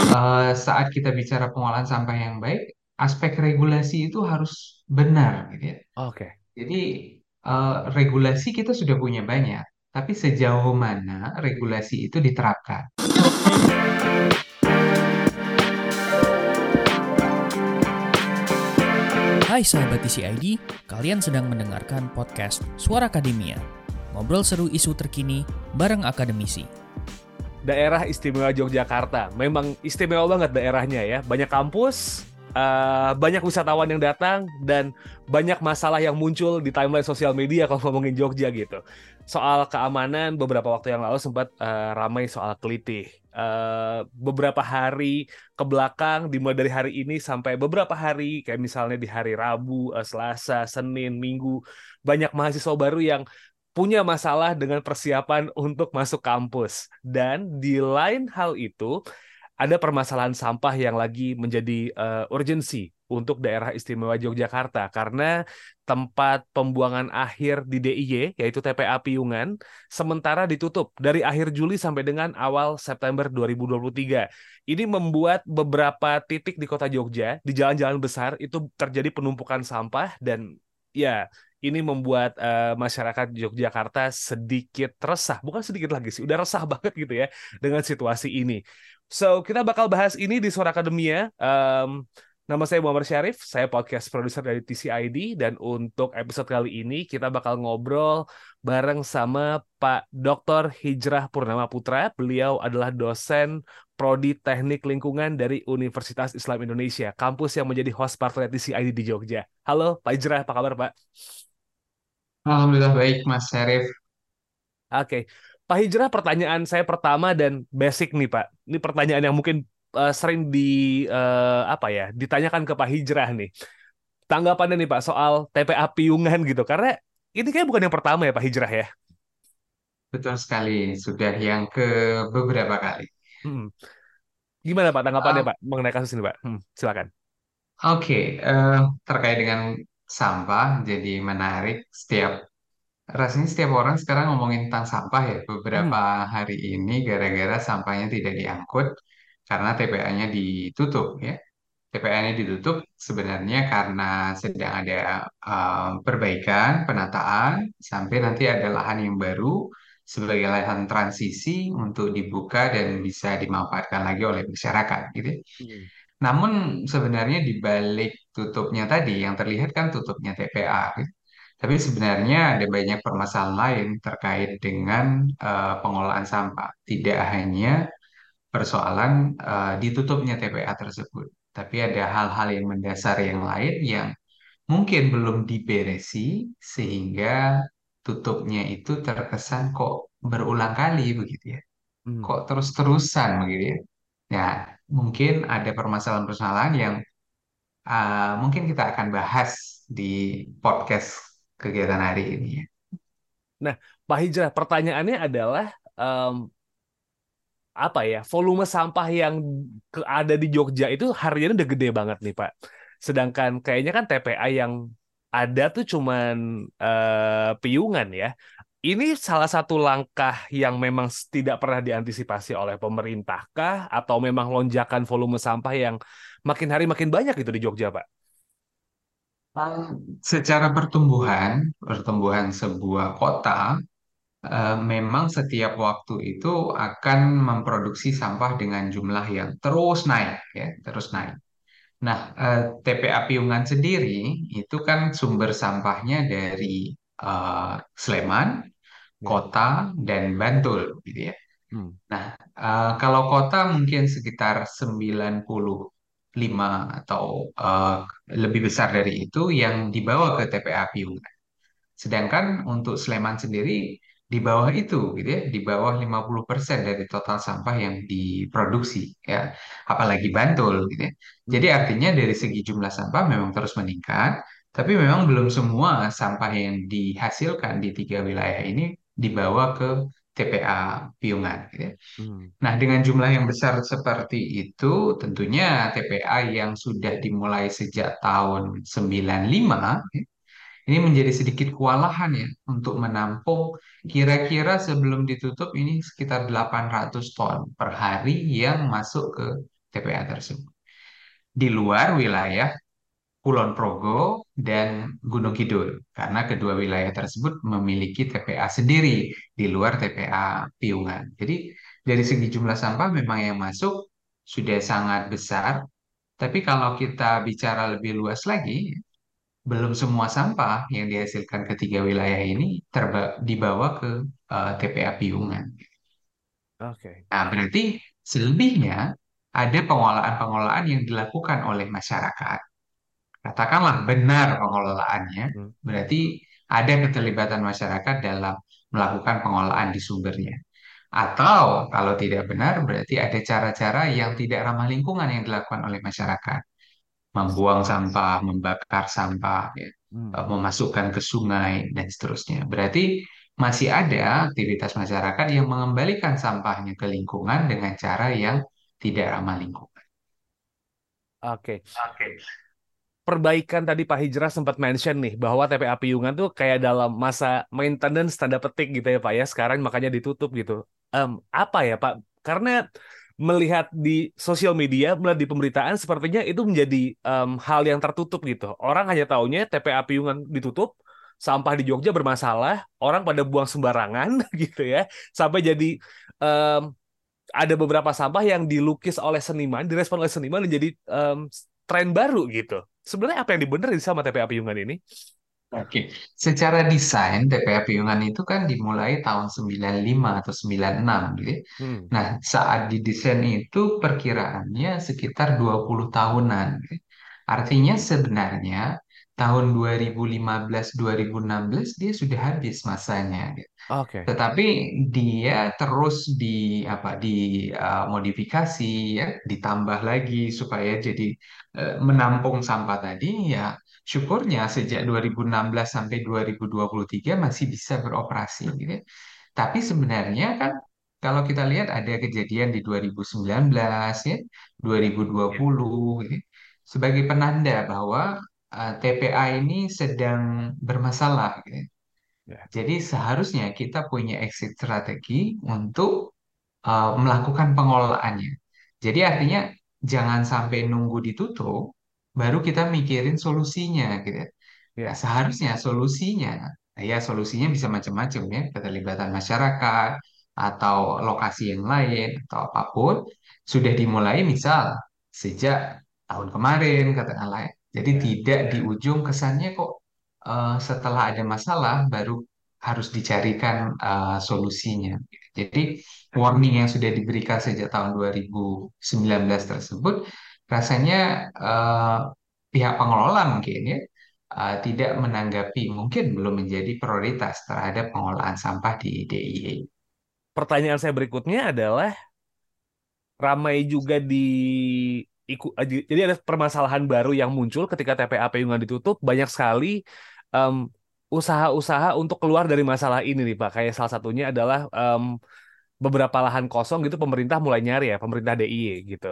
Eh, saat kita bicara pengolahan sampah yang baik, aspek regulasi itu harus benar, gitu ya. Oke. Jadi eh, regulasi kita sudah punya banyak, tapi sejauh mana regulasi itu diterapkan? Hai sahabat TCID, kalian sedang mendengarkan podcast Suara Akademia. Ngobrol seru isu terkini bareng akademisi. Daerah Istimewa Yogyakarta. Memang istimewa banget daerahnya ya. Banyak kampus, eh, banyak wisatawan yang datang, dan banyak masalah yang muncul di timeline sosial media kalau ngomongin Jogja gitu. Soal keamanan, beberapa waktu yang lalu sempat eh, ramai soal kelitih. Eh, beberapa hari ke belakang, dimulai dari hari ini sampai beberapa hari, kayak misalnya di hari Rabu, eh, Selasa, Senin, Minggu, banyak mahasiswa baru yang punya masalah dengan persiapan untuk masuk kampus. Dan di lain hal itu, ada permasalahan sampah yang lagi menjadi eh, urgensi untuk daerah istimewa Yogyakarta karena tempat pembuangan akhir di DIY yaitu TPA Piyungan sementara ditutup dari akhir Juli sampai dengan awal September 2023. Ini membuat beberapa titik di kota Jogja di jalan-jalan besar itu terjadi penumpukan sampah dan ya ini membuat eh, masyarakat Yogyakarta sedikit resah, bukan sedikit lagi sih, udah resah banget gitu ya dengan situasi ini. So, kita bakal bahas ini di Suara Akademia. Em, nama saya Muhammad Syarif, saya podcast produser dari TCID, dan untuk episode kali ini kita bakal ngobrol bareng sama Pak Dr. Hijrah Purnama Putra. Beliau adalah dosen Prodi Teknik Lingkungan dari Universitas Islam Indonesia, kampus yang menjadi host partai TCID di Jogja. Halo Pak Hijrah, apa kabar Pak? Alhamdulillah baik, Mas Syarif. Oke, Pak Hijrah, pertanyaan saya pertama dan basic nih Pak. Ini pertanyaan yang mungkin eh, sering di eh, apa ya ditanyakan ke Pak Hijrah nih. Tanggapannya nih Pak soal TPA Piyungan gitu. Karena ini kayak bukan yang pertama ya Pak Hijrah ya. Betul sekali, sudah yang ke beberapa kali. Hmm. Gimana Pak tanggapannya Um, Pak mengenai kasus ini Pak? Hmm, silakan. Oke, eh, terkait dengan sampah, jadi menarik. Setiap rasanya setiap orang sekarang ngomongin tentang sampah ya. Hmm. Beberapa hari ini gara-gara sampahnya tidak diangkut karena TPA-nya ditutup ya. TPA-nya ditutup sebenarnya karena sedang ada eh, perbaikan, penataan, sampai nanti ada lahan yang baru sebagai lahan transisi untuk dibuka dan bisa dimanfaatkan lagi oleh masyarakat gitu. ya. Hmm. Namun sebenarnya di balik tutupnya tadi yang terlihat kan tutupnya TPA. gitu. Tapi sebenarnya ada banyak permasalahan lain terkait dengan eh, pengolahan sampah. Tidak hanya persoalan eh, ditutupnya TPA tersebut, tapi ada hal-hal yang mendasar yang lain yang mungkin belum diberesi sehingga tutupnya itu terkesan kok berulang kali begitu ya. Hmm. Kok terus-terusan begitu ya. Ya, mungkin ada permasalahan-permasalahan yang uh, mungkin kita akan bahas di podcast kegiatan hari ini ya. Nah, Pak Hijrah, pertanyaannya adalah em, apa ya volume sampah yang ada di Jogja itu hariannya udah gede banget nih Pak. Sedangkan kayaknya kan TPA yang ada tuh cuman eh, piungan ya. Ini salah satu langkah yang memang tidak pernah diantisipasi oleh pemerintah kah? Atau memang lonjakan volume sampah yang makin hari makin banyak gitu di Jogja Pak? Secara pertumbuhan, pertumbuhan sebuah kota memang setiap waktu itu akan memproduksi sampah dengan jumlah yang terus naik ya, terus naik. Nah, TPA Piungan sendiri itu kan sumber sampahnya dari eh, Sleman, Ya. Kota, dan Bantul gitu ya. Hmm. Nah, eh, kalau kota mungkin sekitar 95 atau eh, lebih besar dari itu yang dibawa ke TPA Piungan. Sedangkan untuk Sleman sendiri di bawah itu gitu ya, di bawah 50% dari total sampah yang diproduksi ya, apalagi Bantul gitu ya. Jadi Hmm. artinya dari segi jumlah sampah memang terus meningkat, tapi memang belum semua sampah yang dihasilkan di tiga wilayah ini dibawa ke TPA Piungan gitu ya. Hmm. Nah, dengan jumlah yang besar seperti itu, tentunya TPA yang sudah dimulai sejak tahun 95 ini menjadi sedikit kewalahan ya untuk menampung kira-kira sebelum ditutup ini sekitar 800 ton per hari yang masuk ke TPA tersebut. Di luar wilayah Kulon Progo dan Gunung Kidul, karena kedua wilayah tersebut memiliki TPA sendiri di luar TPA Piungan. Jadi dari segi jumlah sampah memang yang masuk sudah sangat besar, tapi kalau kita bicara lebih luas lagi, belum semua sampah yang dihasilkan ketiga wilayah ini terba dibawa ke uh, TPA Piungan. Oke. Nah, berarti selebihnya ada pengolahan-pengolahan yang dilakukan oleh masyarakat katakanlah benar pengelolaannya, Hmm. berarti ada keterlibatan masyarakat dalam melakukan pengolahan di sumbernya. Atau kalau tidak benar, berarti ada cara-cara yang tidak ramah lingkungan yang dilakukan oleh masyarakat. Membuang sampah, membakar sampah, ya, Hmm. eh, memasukkan ke sungai, dan seterusnya. Berarti masih ada aktivitas masyarakat yang mengembalikan sampahnya ke lingkungan dengan cara yang tidak ramah lingkungan. Oke. Perbaikan tadi Pak Hijrah sempat mention nih bahwa TPA Piyungan tuh kayak dalam masa maintenance tanda petik gitu ya Pak ya. Sekarang makanya ditutup gitu. Em, apa ya Pak? Karena melihat di sosial media, melihat di pemberitaan sepertinya itu menjadi em, hal yang tertutup gitu. Orang hanya taunya TPA Piyungan ditutup, sampah di Jogja bermasalah, orang pada buang sembarangan gitu ya. Sampai jadi em, ada beberapa sampah yang dilukis oleh seniman, direspon oleh seniman dan jadi em, tren baru gitu. Sebenarnya apa yang dibenerin sama TPA Piyungan ini? Oke, secara desain TPA Piyungan itu kan dimulai tahun 95 atau 96 gitu. ya. Hmm. Nah, saat didesain itu perkiraannya sekitar 20 tahunan. gitu. Artinya sebenarnya tahun 2015-2016 dia sudah habis masanya. gitu. Oke. Tetapi dia terus di apa dimodifikasi ya, ditambah lagi supaya jadi eh, menampung sampah tadi ya syukurnya sejak 2016 sampai 2023 masih bisa beroperasi gitu. Tapi sebenarnya kan kalau kita lihat ada kejadian di 2019 ya, 2020 gitu, sebagai penanda bahwa eh, TPA ini sedang bermasalah gitu. ya. Jadi seharusnya kita punya exit strategi untuk uh, melakukan pengelolaannya. Jadi artinya jangan sampai nunggu ditutup, baru kita mikirin solusinya gitu. ya. Nah, Ya. seharusnya solusinya, ya solusinya bisa macam-macam ya, keterlibatan masyarakat atau lokasi yang lain atau apa pun sudah dimulai misal sejak tahun kemarin katakanlah ya. Jadi Ya. tidak di ujung kesannya kok eh, setelah ada masalah baru harus dicarikan eh, solusinya. Jadi warning yang sudah diberikan sejak tahun 2019 tersebut rasanya eh, pihak pengelola mungkin ya eh, tidak menanggapi mungkin belum menjadi prioritas terhadap pengolahan sampah di DIY. Pertanyaan saya berikutnya adalah ramai juga di iku- jadi ada permasalahan baru yang muncul ketika TPA Piyungan ditutup banyak sekali em, usaha-usaha untuk keluar dari masalah ini nih Pak. Kayak salah satunya adalah em, beberapa lahan kosong gitu pemerintah mulai nyari ya pemerintah DIY gitu.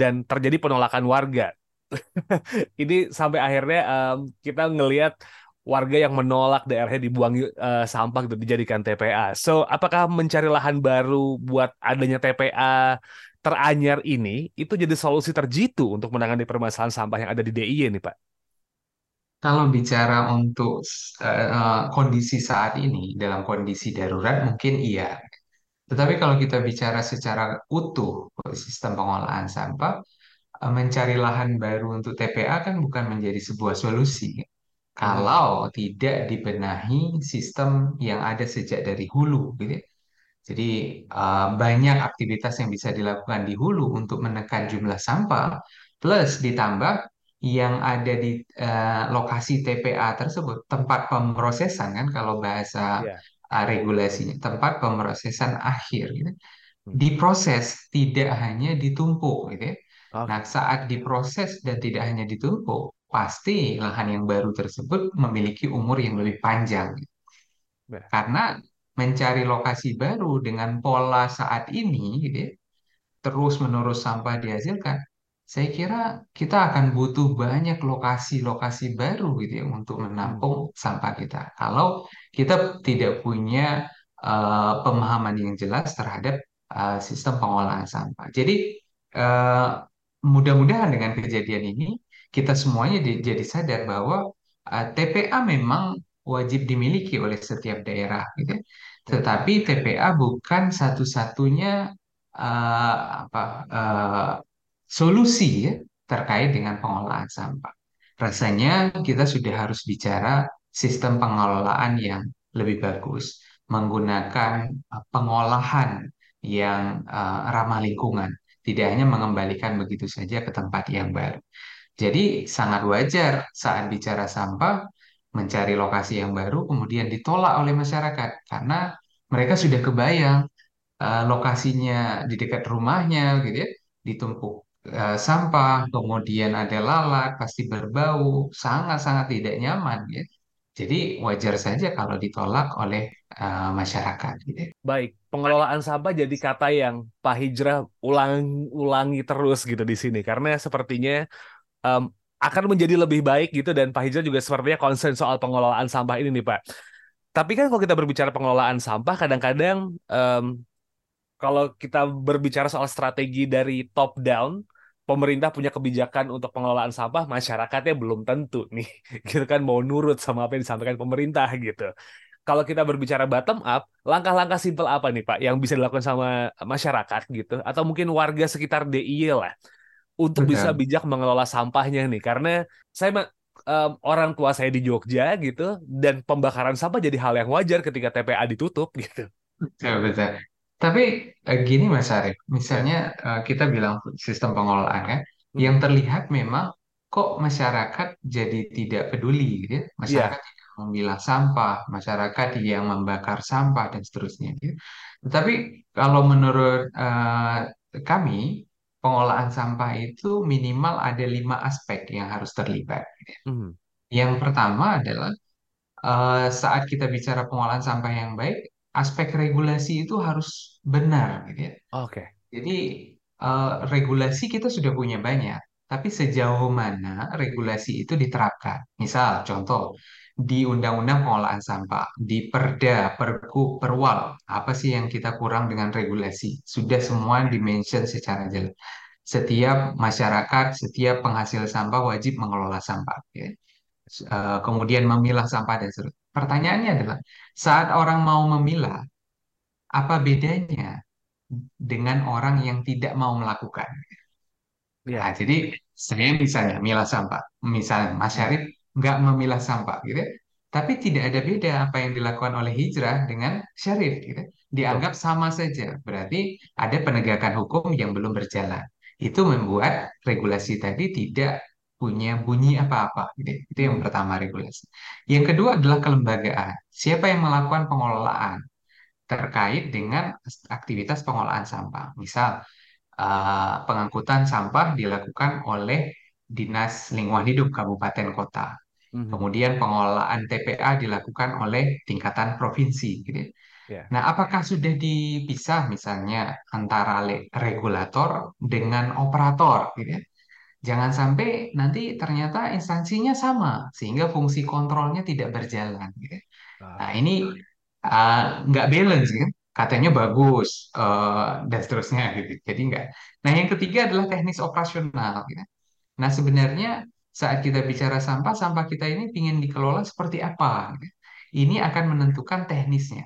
Dan terjadi penolakan warga. Ini sampai akhirnya em, kita ngelihat warga yang menolak daerahnya dibuangi eh, sampah gitu dijadikan TPA. So, apakah mencari lahan baru buat adanya TPA teranyar ini itu jadi solusi terjitu untuk menangani permasalahan sampah yang ada di DIY nih, Pak? Kalau bicara untuk eh, kondisi saat ini dalam kondisi darurat mungkin iya. Tetapi kalau kita bicara secara utuh sistem pengolahan sampah, eh, mencari lahan baru untuk TPA kan bukan menjadi sebuah solusi. Hmm. Kalau tidak dibenahi sistem yang ada sejak dari hulu, gitu ya. Jadi eh, banyak aktivitas yang bisa dilakukan di hulu untuk menekan jumlah sampah, plus ditambah yang ada di eh, lokasi TPA tersebut, tempat pemrosesan kan kalau bahasa Ya. eh, regulasinya, tempat pemrosesan akhir gitu. Hmm. Diproses tidak hanya ditumpuk gitu ya. Oke. Nah, saat diproses dan tidak hanya ditumpuk, pasti lahan yang baru tersebut memiliki umur yang lebih panjang. Ya. Karena mencari lokasi baru dengan pola saat ini, gitu ya, terus-menerus sampah dihasilkan, saya kira kita akan butuh banyak lokasi-lokasi baru gitu ya untuk menampung sampah kita. Kalau kita tidak punya eh, pemahaman yang jelas terhadap eh, sistem pengolahan sampah. Jadi eh, mudah-mudahan dengan kejadian ini kita semuanya di- jadi sadar bahwa uh, TPA memang wajib dimiliki oleh setiap daerah, gitu. ya. Tetapi TPA bukan satu-satunya uh, apa uh, solusi ya terkait dengan pengelolaan sampah. Rasanya kita sudah harus bicara sistem pengelolaan yang lebih bagus, menggunakan uh, pengolahan yang uh, ramah lingkungan, tidak hanya mengembalikan begitu saja ke tempat yang baru. Jadi sangat wajar saat bicara sampah mencari lokasi yang baru kemudian ditolak oleh masyarakat karena mereka sudah kebayang eh, lokasinya di dekat rumahnya gitu ya, ditumpuk eh, sampah, kemudian ada lalat, pasti berbau, sangat-sangat tidak nyaman ya. Jadi wajar saja kalau ditolak oleh eh, masyarakat gitu ya. Baik, pengelolaan sampah jadi kata yang Pak Hijrah ulang-ulangi terus gitu di sini karena sepertinya em, akan menjadi lebih baik gitu dan Pak Hijrah juga sepertinya concern soal pengelolaan sampah ini nih Pak. Tapi kan kalau kita berbicara pengelolaan sampah kadang-kadang em, kalau kita berbicara soal strategi dari top down, pemerintah punya kebijakan untuk pengelolaan sampah, masyarakatnya belum tentu nih, gitu kan mau nurut sama apa yang disampaikan pemerintah gitu. Kalau kita berbicara bottom up, langkah-langkah simpel apa nih Pak yang bisa dilakukan sama masyarakat gitu, atau mungkin warga sekitar DIY lah untuk bisa Betul. bijak mengelola sampahnya nih, karena saya ma- em, orang tua saya di Jogja gitu, dan pembakaran sampah jadi hal yang wajar ketika TPA ditutup gitu. Betul, betul. Tapi eh, gini Mas Arief, Ya. misalnya eh, kita bilang sistem pengelolaan kan, yang Mhm. terlihat memang kok masyarakat jadi tidak peduli gitu ya. Iya. Masyarakat tidak memilah sampah, masyarakat yang membakar sampah dan seterusnya gitu. Tetapi kalau menurut eh, kami, pengolahan sampah itu minimal ada lima aspek yang harus terlibat. Mhm. Yang pertama adalah eh, saat kita bicara pengolahan sampah yang baik, aspek regulasi itu harus benar, gitu ya. Oke. Jadi eh, regulasi kita sudah punya banyak, tapi sejauh mana regulasi itu diterapkan? Misal, contoh di Undang-Undang Pengolahan Sampah, di Perda, Pergub, Perwal, apa sih yang kita kurang dengan regulasi? Sudah semua dimention secara jelas. Setiap masyarakat, setiap penghasil sampah wajib mengelola sampah. ya eh, kemudian memilah sampah dan seterusnya. Pertanyaannya adalah, saat orang mau memilah, apa bedanya dengan orang yang tidak mau melakukan? Nah, Iya. jadi saya misalnya milah sampah, misalnya Mas Syarif nggak memilah sampah, gitu, ya. tapi tidak ada beda apa yang dilakukan oleh Hijrah dengan Syarif, gitu. Dianggap sama saja, berarti ada penegakan hukum yang belum berjalan. Itu membuat regulasi tadi tidak punya bunyi apa-apa, gitu. Itu yang Mhm. pertama regulasi. Yang kedua adalah kelembagaan. Siapa yang melakukan pengelolaan terkait dengan aktivitas pengolahan sampah? Misal eh, pengangkutan sampah dilakukan oleh Dinas Lingkungan Hidup Kabupaten Kota. Mhm. Kemudian pengelolaan TPA dilakukan oleh tingkatan provinsi. Gitu. ya. Ya. Nah, apakah sudah dipisah misalnya antara regulator dengan operator? Gitu ya? Jangan sampai nanti ternyata instansinya sama, sehingga fungsi kontrolnya tidak berjalan. Gitu. ya. Nah, Ah. ini uh, nggak balance kan? Katanya bagus uh, dan seterusnya gitu. Jadi nggak. Nah, yang ketiga adalah teknis operasional. Gitu. Nah, sebenarnya saat kita bicara sampah, sampah kita ini ingin dikelola seperti apa? Gitu. Ini akan menentukan teknisnya.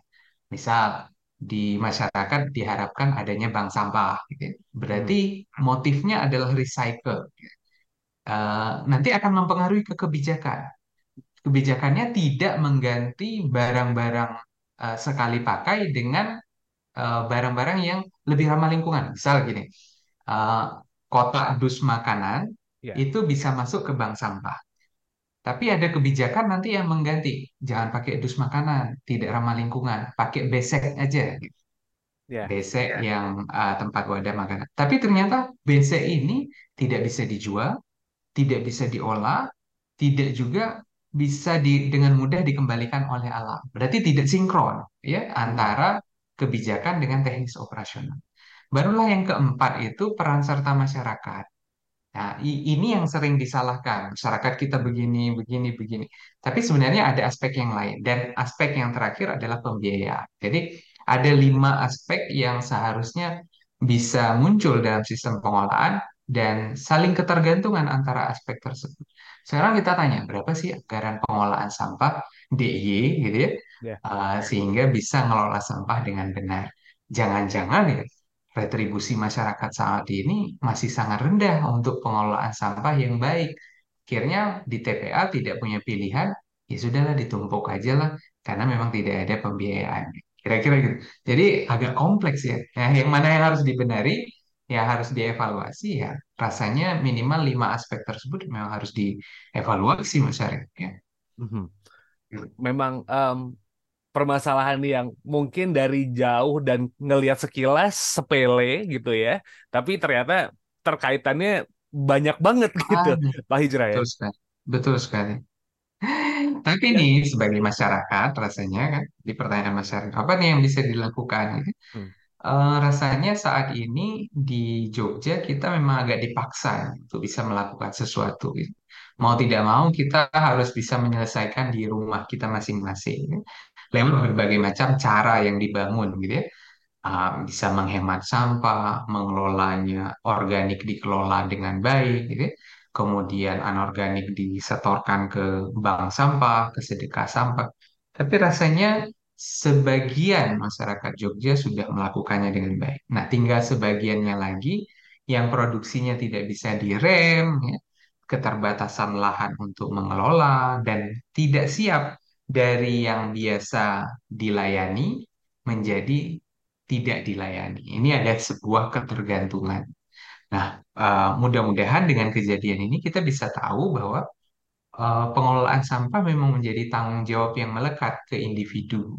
Misal di masyarakat diharapkan adanya bank sampah. Gitu. Mhm. Berarti motifnya adalah recycle. Gitu. Uh, nanti akan mempengaruhi ke kebijakan kebijakannya tidak mengganti barang-barang eh, sekali pakai dengan eh, barang-barang yang lebih ramah lingkungan. Misal gini, eh, kotak dus makanan Ya. itu bisa masuk ke bank sampah. Tapi ada kebijakan nanti yang mengganti. Jangan pakai dus makanan, tidak ramah lingkungan. Pakai besek aja. Ya. Besek yang eh, tempat wadah makanan. Tapi ternyata besek ini tidak bisa dijual, tidak bisa diolah, tidak juga bisa di, dengan mudah dikembalikan oleh alam. Berarti tidak sinkron ya antara kebijakan dengan teknis operasional. Barulah yang keempat itu peran serta masyarakat. Nah, ini yang sering disalahkan. Masyarakat kita begini, begini, begini. Tapi sebenarnya ada aspek yang lain. Dan aspek yang terakhir adalah pembiayaan. Jadi ada lima aspek yang seharusnya bisa muncul dalam sistem pengolahan dan saling ketergantungan antara aspek tersebut. Sekarang kita tanya, berapa sih anggaran pengolahan sampah DIY gitu ya, Ya. uh, sehingga bisa ngelola sampah dengan benar. Jangan-jangan ya retribusi masyarakat saat ini masih sangat rendah untuk pengelolaan sampah yang baik. Akhirnya di TPA tidak punya pilihan, ya sudahlah ditumpuk aja lah, karena memang tidak ada pembiayaan. Kira-kira gitu. Jadi agak kompleks ya. Nah, yang mana yang harus dibenari, ya harus dievaluasi ya. Rasanya minimal lima aspek tersebut memang harus dievaluasi masyarakat. Ya. Mhm. Memang em, permasalahan yang mungkin dari jauh dan ngelihat sekilas sepele gitu ya, tapi ternyata terkaitannya banyak banget gitu, Ah, Pak Hijrah ya. betul sekali. Betul sekali. Tapi Ya. nih sebagai masyarakat rasanya kan di pertanyaan masyarakat apa nih yang bisa dilakukan gitu. Hmm. Eh, rasanya saat ini di Jogja kita memang agak dipaksa ya, untuk bisa melakukan sesuatu gitu. Mau tidak mau kita harus bisa menyelesaikan di rumah kita masing-masing ya. Lewat berbagai macam cara yang dibangun gitu ya. Ah, bisa menghemat sampah, mengelolanya organik dikelola dengan baik gitu ya. Kemudian anorganik disetorkan ke bank sampah, ke sedekah sampah. Tapi rasanya sebagian masyarakat Jogja sudah melakukannya dengan baik. Nah, tinggal sebagiannya lagi yang produksinya tidak bisa direm, ya, keterbatasan lahan untuk mengelola, dan tidak siap dari yang biasa dilayani menjadi tidak dilayani. Ini ada sebuah ketergantungan. Nah, eh, mudah-mudahan dengan kejadian ini kita bisa tahu bahwa eh, pengelolaan sampah memang menjadi tanggung jawab yang melekat ke individu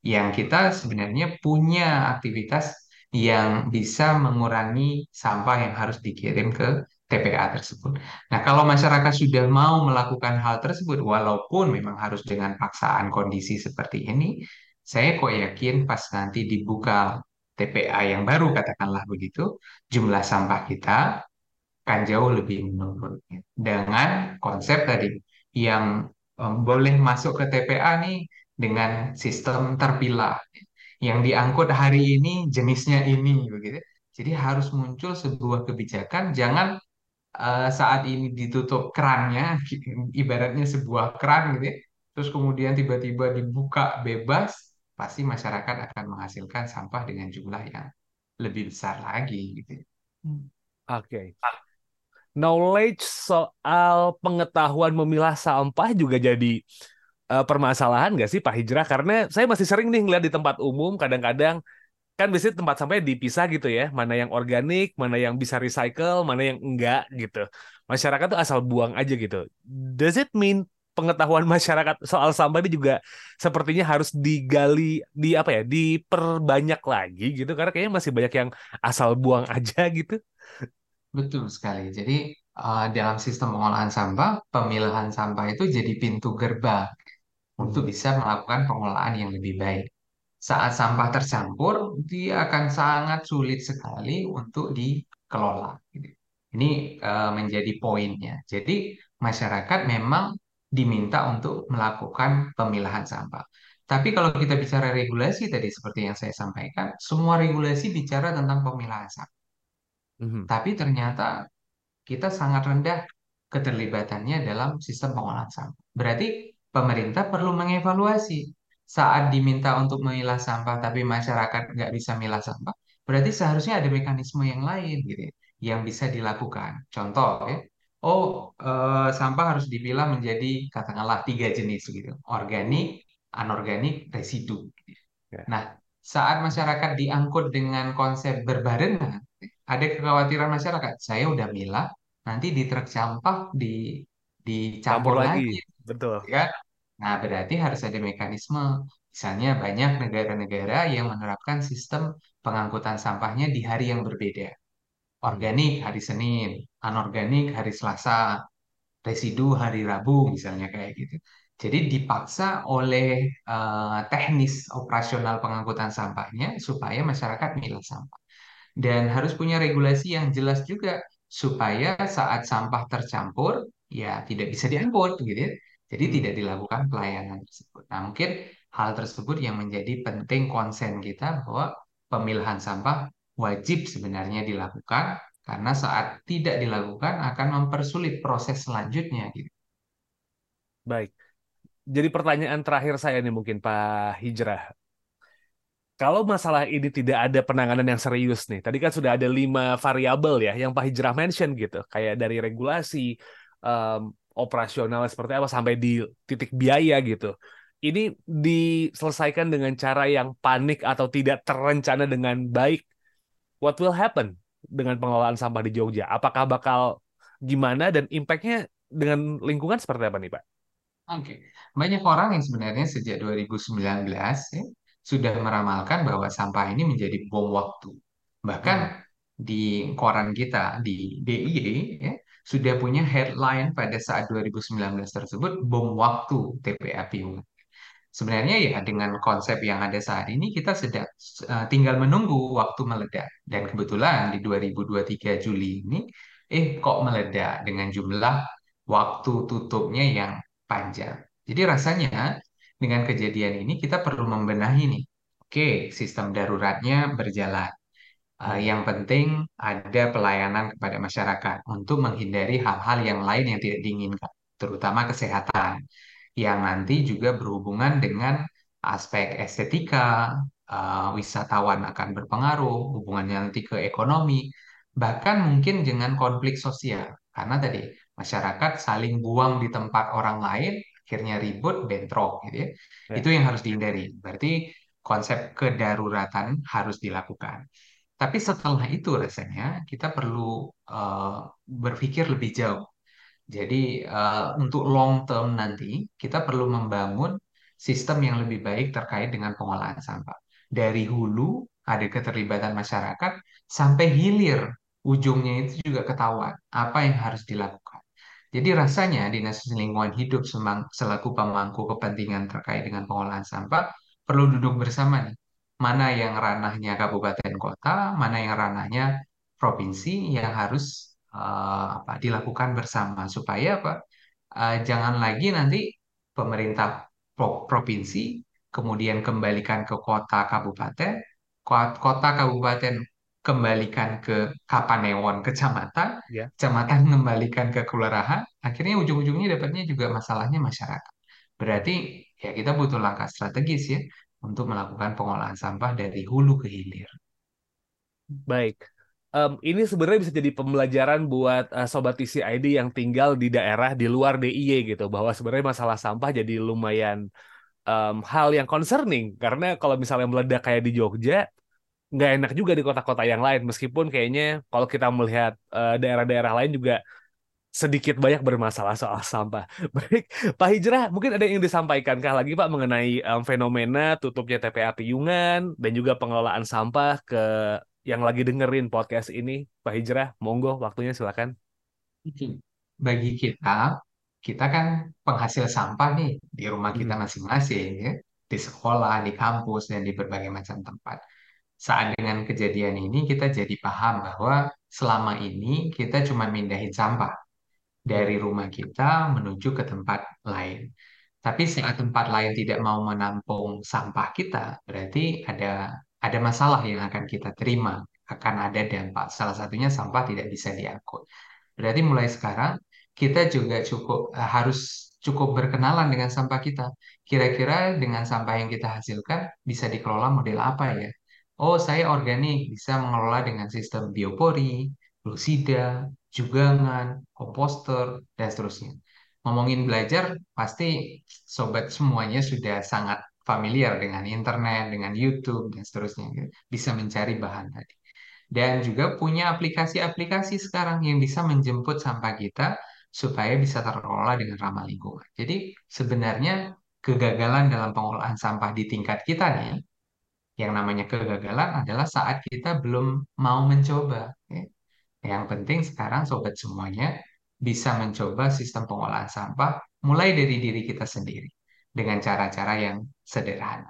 yang kita sebenarnya punya aktivitas yang bisa mengurangi sampah yang harus dikirim ke TPA tersebut. Nah, kalau masyarakat sudah mau melakukan hal tersebut, walaupun memang harus dengan paksaan kondisi seperti ini, saya kok yakin pas nanti dibuka TPA yang baru, katakanlah begitu, jumlah sampah kita akan jauh lebih menurun. Dengan konsep tadi, yang em, boleh masuk ke TPA nih dengan sistem terpilah. Yang diangkut hari ini jenisnya ini begitu. Jadi harus muncul sebuah kebijakan, jangan eh, saat ini ditutup kerannya, ibaratnya sebuah keran gitu ya. Terus kemudian tiba-tiba dibuka bebas, pasti masyarakat akan menghasilkan sampah dengan jumlah yang lebih besar lagi gitu. ya. Oke. Knowledge soal pengetahuan memilah sampah juga jadi eh, permasalahan nggak sih Pak Hijrah? Karena saya masih sering nih ngeliat di tempat umum, kadang-kadang kan biasanya tempat sampahnya dipisah gitu ya, mana yang organik, mana yang bisa recycle, mana yang enggak gitu. Masyarakat tuh asal buang aja gitu. Does it mean pengetahuan masyarakat soal sampah ini juga sepertinya harus digali, di apa ya, diperbanyak lagi gitu, karena kayaknya masih banyak yang asal buang aja gitu. Betul sekali. Jadi eh, dalam sistem pengolahan sampah, pemilahan sampah itu jadi pintu gerbang untuk Hmm. bisa melakukan pengolahan yang lebih baik. Saat sampah tercampur, dia akan sangat sulit sekali untuk dikelola. gitu. Ini eh, menjadi poinnya. Jadi masyarakat memang diminta untuk melakukan pemilahan sampah. Tapi kalau kita bicara regulasi tadi seperti yang saya sampaikan, semua regulasi bicara tentang pemilahan sampah. Mhm. Tapi ternyata kita sangat rendah keterlibatannya dalam sistem pengolahan sampah. Berarti pemerintah perlu mengevaluasi saat diminta untuk memilah sampah, tapi masyarakat nggak bisa milah sampah. Berarti seharusnya ada mekanisme yang lain gitu ya, yang bisa dilakukan. Contoh ya, oh eh, sampah harus dipilah menjadi katakanlah tiga jenis gitu, organik, anorganik, residu. Ya. Nah, saat masyarakat diangkut dengan konsep berbarengan, ada kekhawatiran masyarakat. Saya udah milah, nanti di truk sampah di Campur dicampur lagi, lagi, betul. ya. Nah, berarti harus ada mekanisme. Misalnya banyak negara-negara yang menerapkan sistem pengangkutan sampahnya di hari yang berbeda. Organik hari Senin, anorganik hari Selasa, residu hari Rabu misalnya kayak gitu. Jadi dipaksa oleh eh, teknis operasional pengangkutan sampahnya supaya masyarakat milah sampah. Dan harus punya regulasi yang jelas juga supaya saat sampah tercampur ya tidak bisa diangkut gitu ya. Jadi Hmm. tidak dilakukan pelayanan tersebut. Nah, mungkin hal tersebut yang menjadi penting konsen kita bahwa pemilahan sampah wajib sebenarnya dilakukan karena saat tidak dilakukan akan mempersulit proses selanjutnya gitu. Baik. Jadi pertanyaan terakhir saya nih mungkin Pak Hijrah. Kalau masalah ini tidak ada penanganan yang serius nih, tadi kan sudah ada lima variabel ya yang Pak Hijrah mention gitu, kayak dari regulasi, um, operasional seperti apa sampai di titik biaya gitu. Ini diselesaikan dengan cara yang panik atau tidak terencana dengan baik. What will happen dengan pengelolaan sampah di Jogja? Apakah bakal gimana dan impact-nya dengan lingkungan seperti apa nih Pak? Oke, banyak orang yang sebenarnya sejak 2019 ya, sudah meramalkan bahwa sampah ini menjadi bom waktu. Bahkan Hmm. di koran kita, di DIY, ya, sudah punya headline pada saat 2019 tersebut, bom waktu TPA Piungan. Sebenarnya ya dengan konsep yang ada saat ini kita sedang uh, tinggal menunggu waktu meledak. Dan kebetulan di 2023 Juli ini, eh kok meledak dengan jumlah waktu tutupnya yang panjang. Jadi rasanya dengan kejadian ini kita perlu membenahi nih. Oke, sistem daruratnya berjalan. Uh, yang penting ada pelayanan kepada masyarakat untuk menghindari hal-hal yang lain yang tidak diinginkan, terutama kesehatan yang nanti juga berhubungan dengan aspek estetika, uh, wisatawan akan berpengaruh, hubungannya nanti ke ekonomi, bahkan mungkin dengan konflik sosial. Karena tadi masyarakat saling buang di tempat orang lain, akhirnya ribut, bentrok, gitu ya. Ya. Itu yang harus dihindari. Berarti konsep kedaruratan harus dilakukan. Tapi setelah itu rasanya kita perlu uh, berpikir lebih jauh. Jadi uh, untuk long term nanti kita perlu membangun sistem yang lebih baik terkait dengan pengolahan sampah. Dari hulu ada keterlibatan masyarakat sampai hilir ujungnya itu juga ketahuan apa yang harus dilakukan. Jadi rasanya Dinas Lingkungan Hidup selaku pemangku kepentingan terkait dengan pengolahan sampah perlu duduk bersama nih. Mana yang ranahnya kabupaten kota, mana yang ranahnya provinsi yang harus uh, apa dilakukan bersama supaya apa? Uh, jangan lagi nanti pemerintah pro provinsi kemudian kembalikan ke kota kabupaten, kota kabupaten kembalikan ke Kapanewon kecamatan, Ya. kecamatan kembalikan ke kelurahan, akhirnya ujung-ujungnya dapatnya juga masalahnya masyarakat. Berarti ya kita butuh langkah strategis ya untuk melakukan pengolahan sampah dari hulu ke hilir. Baik. Um, ini sebenarnya bisa jadi pembelajaran buat uh, sobat TCID yang tinggal di daerah di luar DIY gitu, bahwa sebenarnya masalah sampah jadi lumayan um, hal yang concerning karena kalau misalnya meledak kayak di Jogja, nggak enak juga di kota-kota yang lain. Meskipun kayaknya kalau kita melihat uh, daerah-daerah lain juga sedikit banyak bermasalah soal sampah. Baik, Pak Hijrah, mungkin ada yang disampaikan kah lagi Pak mengenai um, fenomena tutupnya TPA Piyungan dan juga pengelolaan sampah ke yang lagi dengerin podcast ini, Pak Hijrah, monggo waktunya silakan. Bagi kita, kita kan penghasil sampah nih di rumah kita Hmm. masing-masing ya, di sekolah, di kampus dan di berbagai macam tempat. Saat dengan kejadian ini kita jadi paham bahwa selama ini kita cuma mindahin sampah dari rumah kita menuju ke tempat lain. Tapi saat tempat lain tidak mau menampung sampah kita, berarti ada ada masalah yang akan kita terima, akan ada dampak. Salah satunya sampah tidak bisa diangkut. Berarti mulai sekarang kita juga cukup eh, harus cukup berkenalan dengan sampah kita. Kira-kira dengan sampah yang kita hasilkan bisa dikelola model apa ya? Oh, saya organik, bisa mengelola dengan sistem biopori, glucida, jugangan, komposter, dan seterusnya. Ngomongin belajar, pasti sobat semuanya sudah sangat familiar dengan internet, dengan YouTube, dan seterusnya. Bisa mencari bahan tadi. Dan juga punya aplikasi-aplikasi sekarang yang bisa menjemput sampah kita supaya bisa terkelola dengan ramah lingkungan. Jadi sebenarnya kegagalan dalam pengolahan sampah di tingkat kita nih, yang namanya kegagalan adalah saat kita belum mau mencoba. ya. Yang penting sekarang sobat semuanya bisa mencoba sistem pengolahan sampah mulai dari diri kita sendiri dengan cara-cara yang sederhana.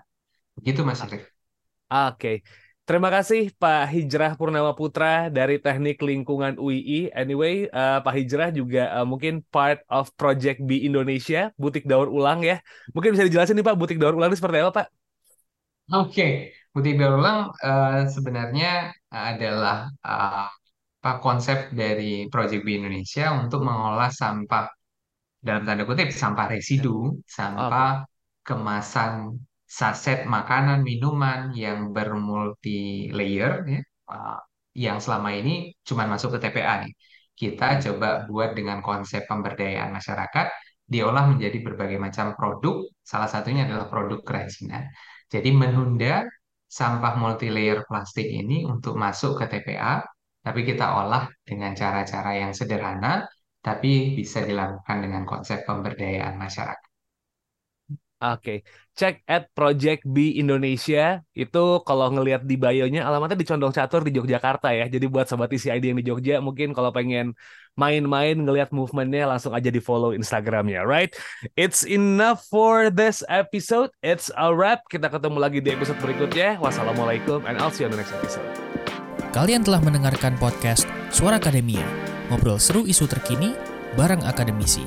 Begitu Mas Arif. Oke. Terima kasih Pak Hijrah Purnama Putra dari Teknik Lingkungan UII. Anyway, uh, Pak Hijrah juga uh, mungkin part of Project B Indonesia, butik daur ulang ya. Mungkin bisa dijelasin nih Pak, butik daur ulang ini seperti apa Pak? Oke, butik daur ulang uh, sebenarnya adalah uh, apa konsep dari Project B Indonesia untuk mengolah sampah dalam tanda kutip sampah residu, sampah kemasan saset makanan, minuman yang bermulti layer ya, uh, yang selama ini cuma masuk ke TPA nih. Kita coba buat dengan konsep pemberdayaan masyarakat, diolah menjadi berbagai macam produk, salah satunya adalah produk kerajinan. Jadi menunda sampah multi layer plastik ini untuk masuk ke TPA, tapi kita olah dengan cara-cara yang sederhana, tapi bisa dilakukan dengan konsep pemberdayaan masyarakat. Oke, cek at Project B Indonesia itu kalau ngelihat di bio-nya alamatnya di Condong Catur di Yogyakarta ya. Jadi buat sobat ID yang di Jogja mungkin kalau pengen main-main ngelihat movementnya langsung aja di follow Instagramnya, right? It's enough for this episode. It's a wrap. Kita ketemu lagi di episode berikutnya. Wassalamualaikum and I'll see you on the next episode. Kalian telah mendengarkan podcast Suara Akademia, ngobrol seru isu terkini bareng akademisi.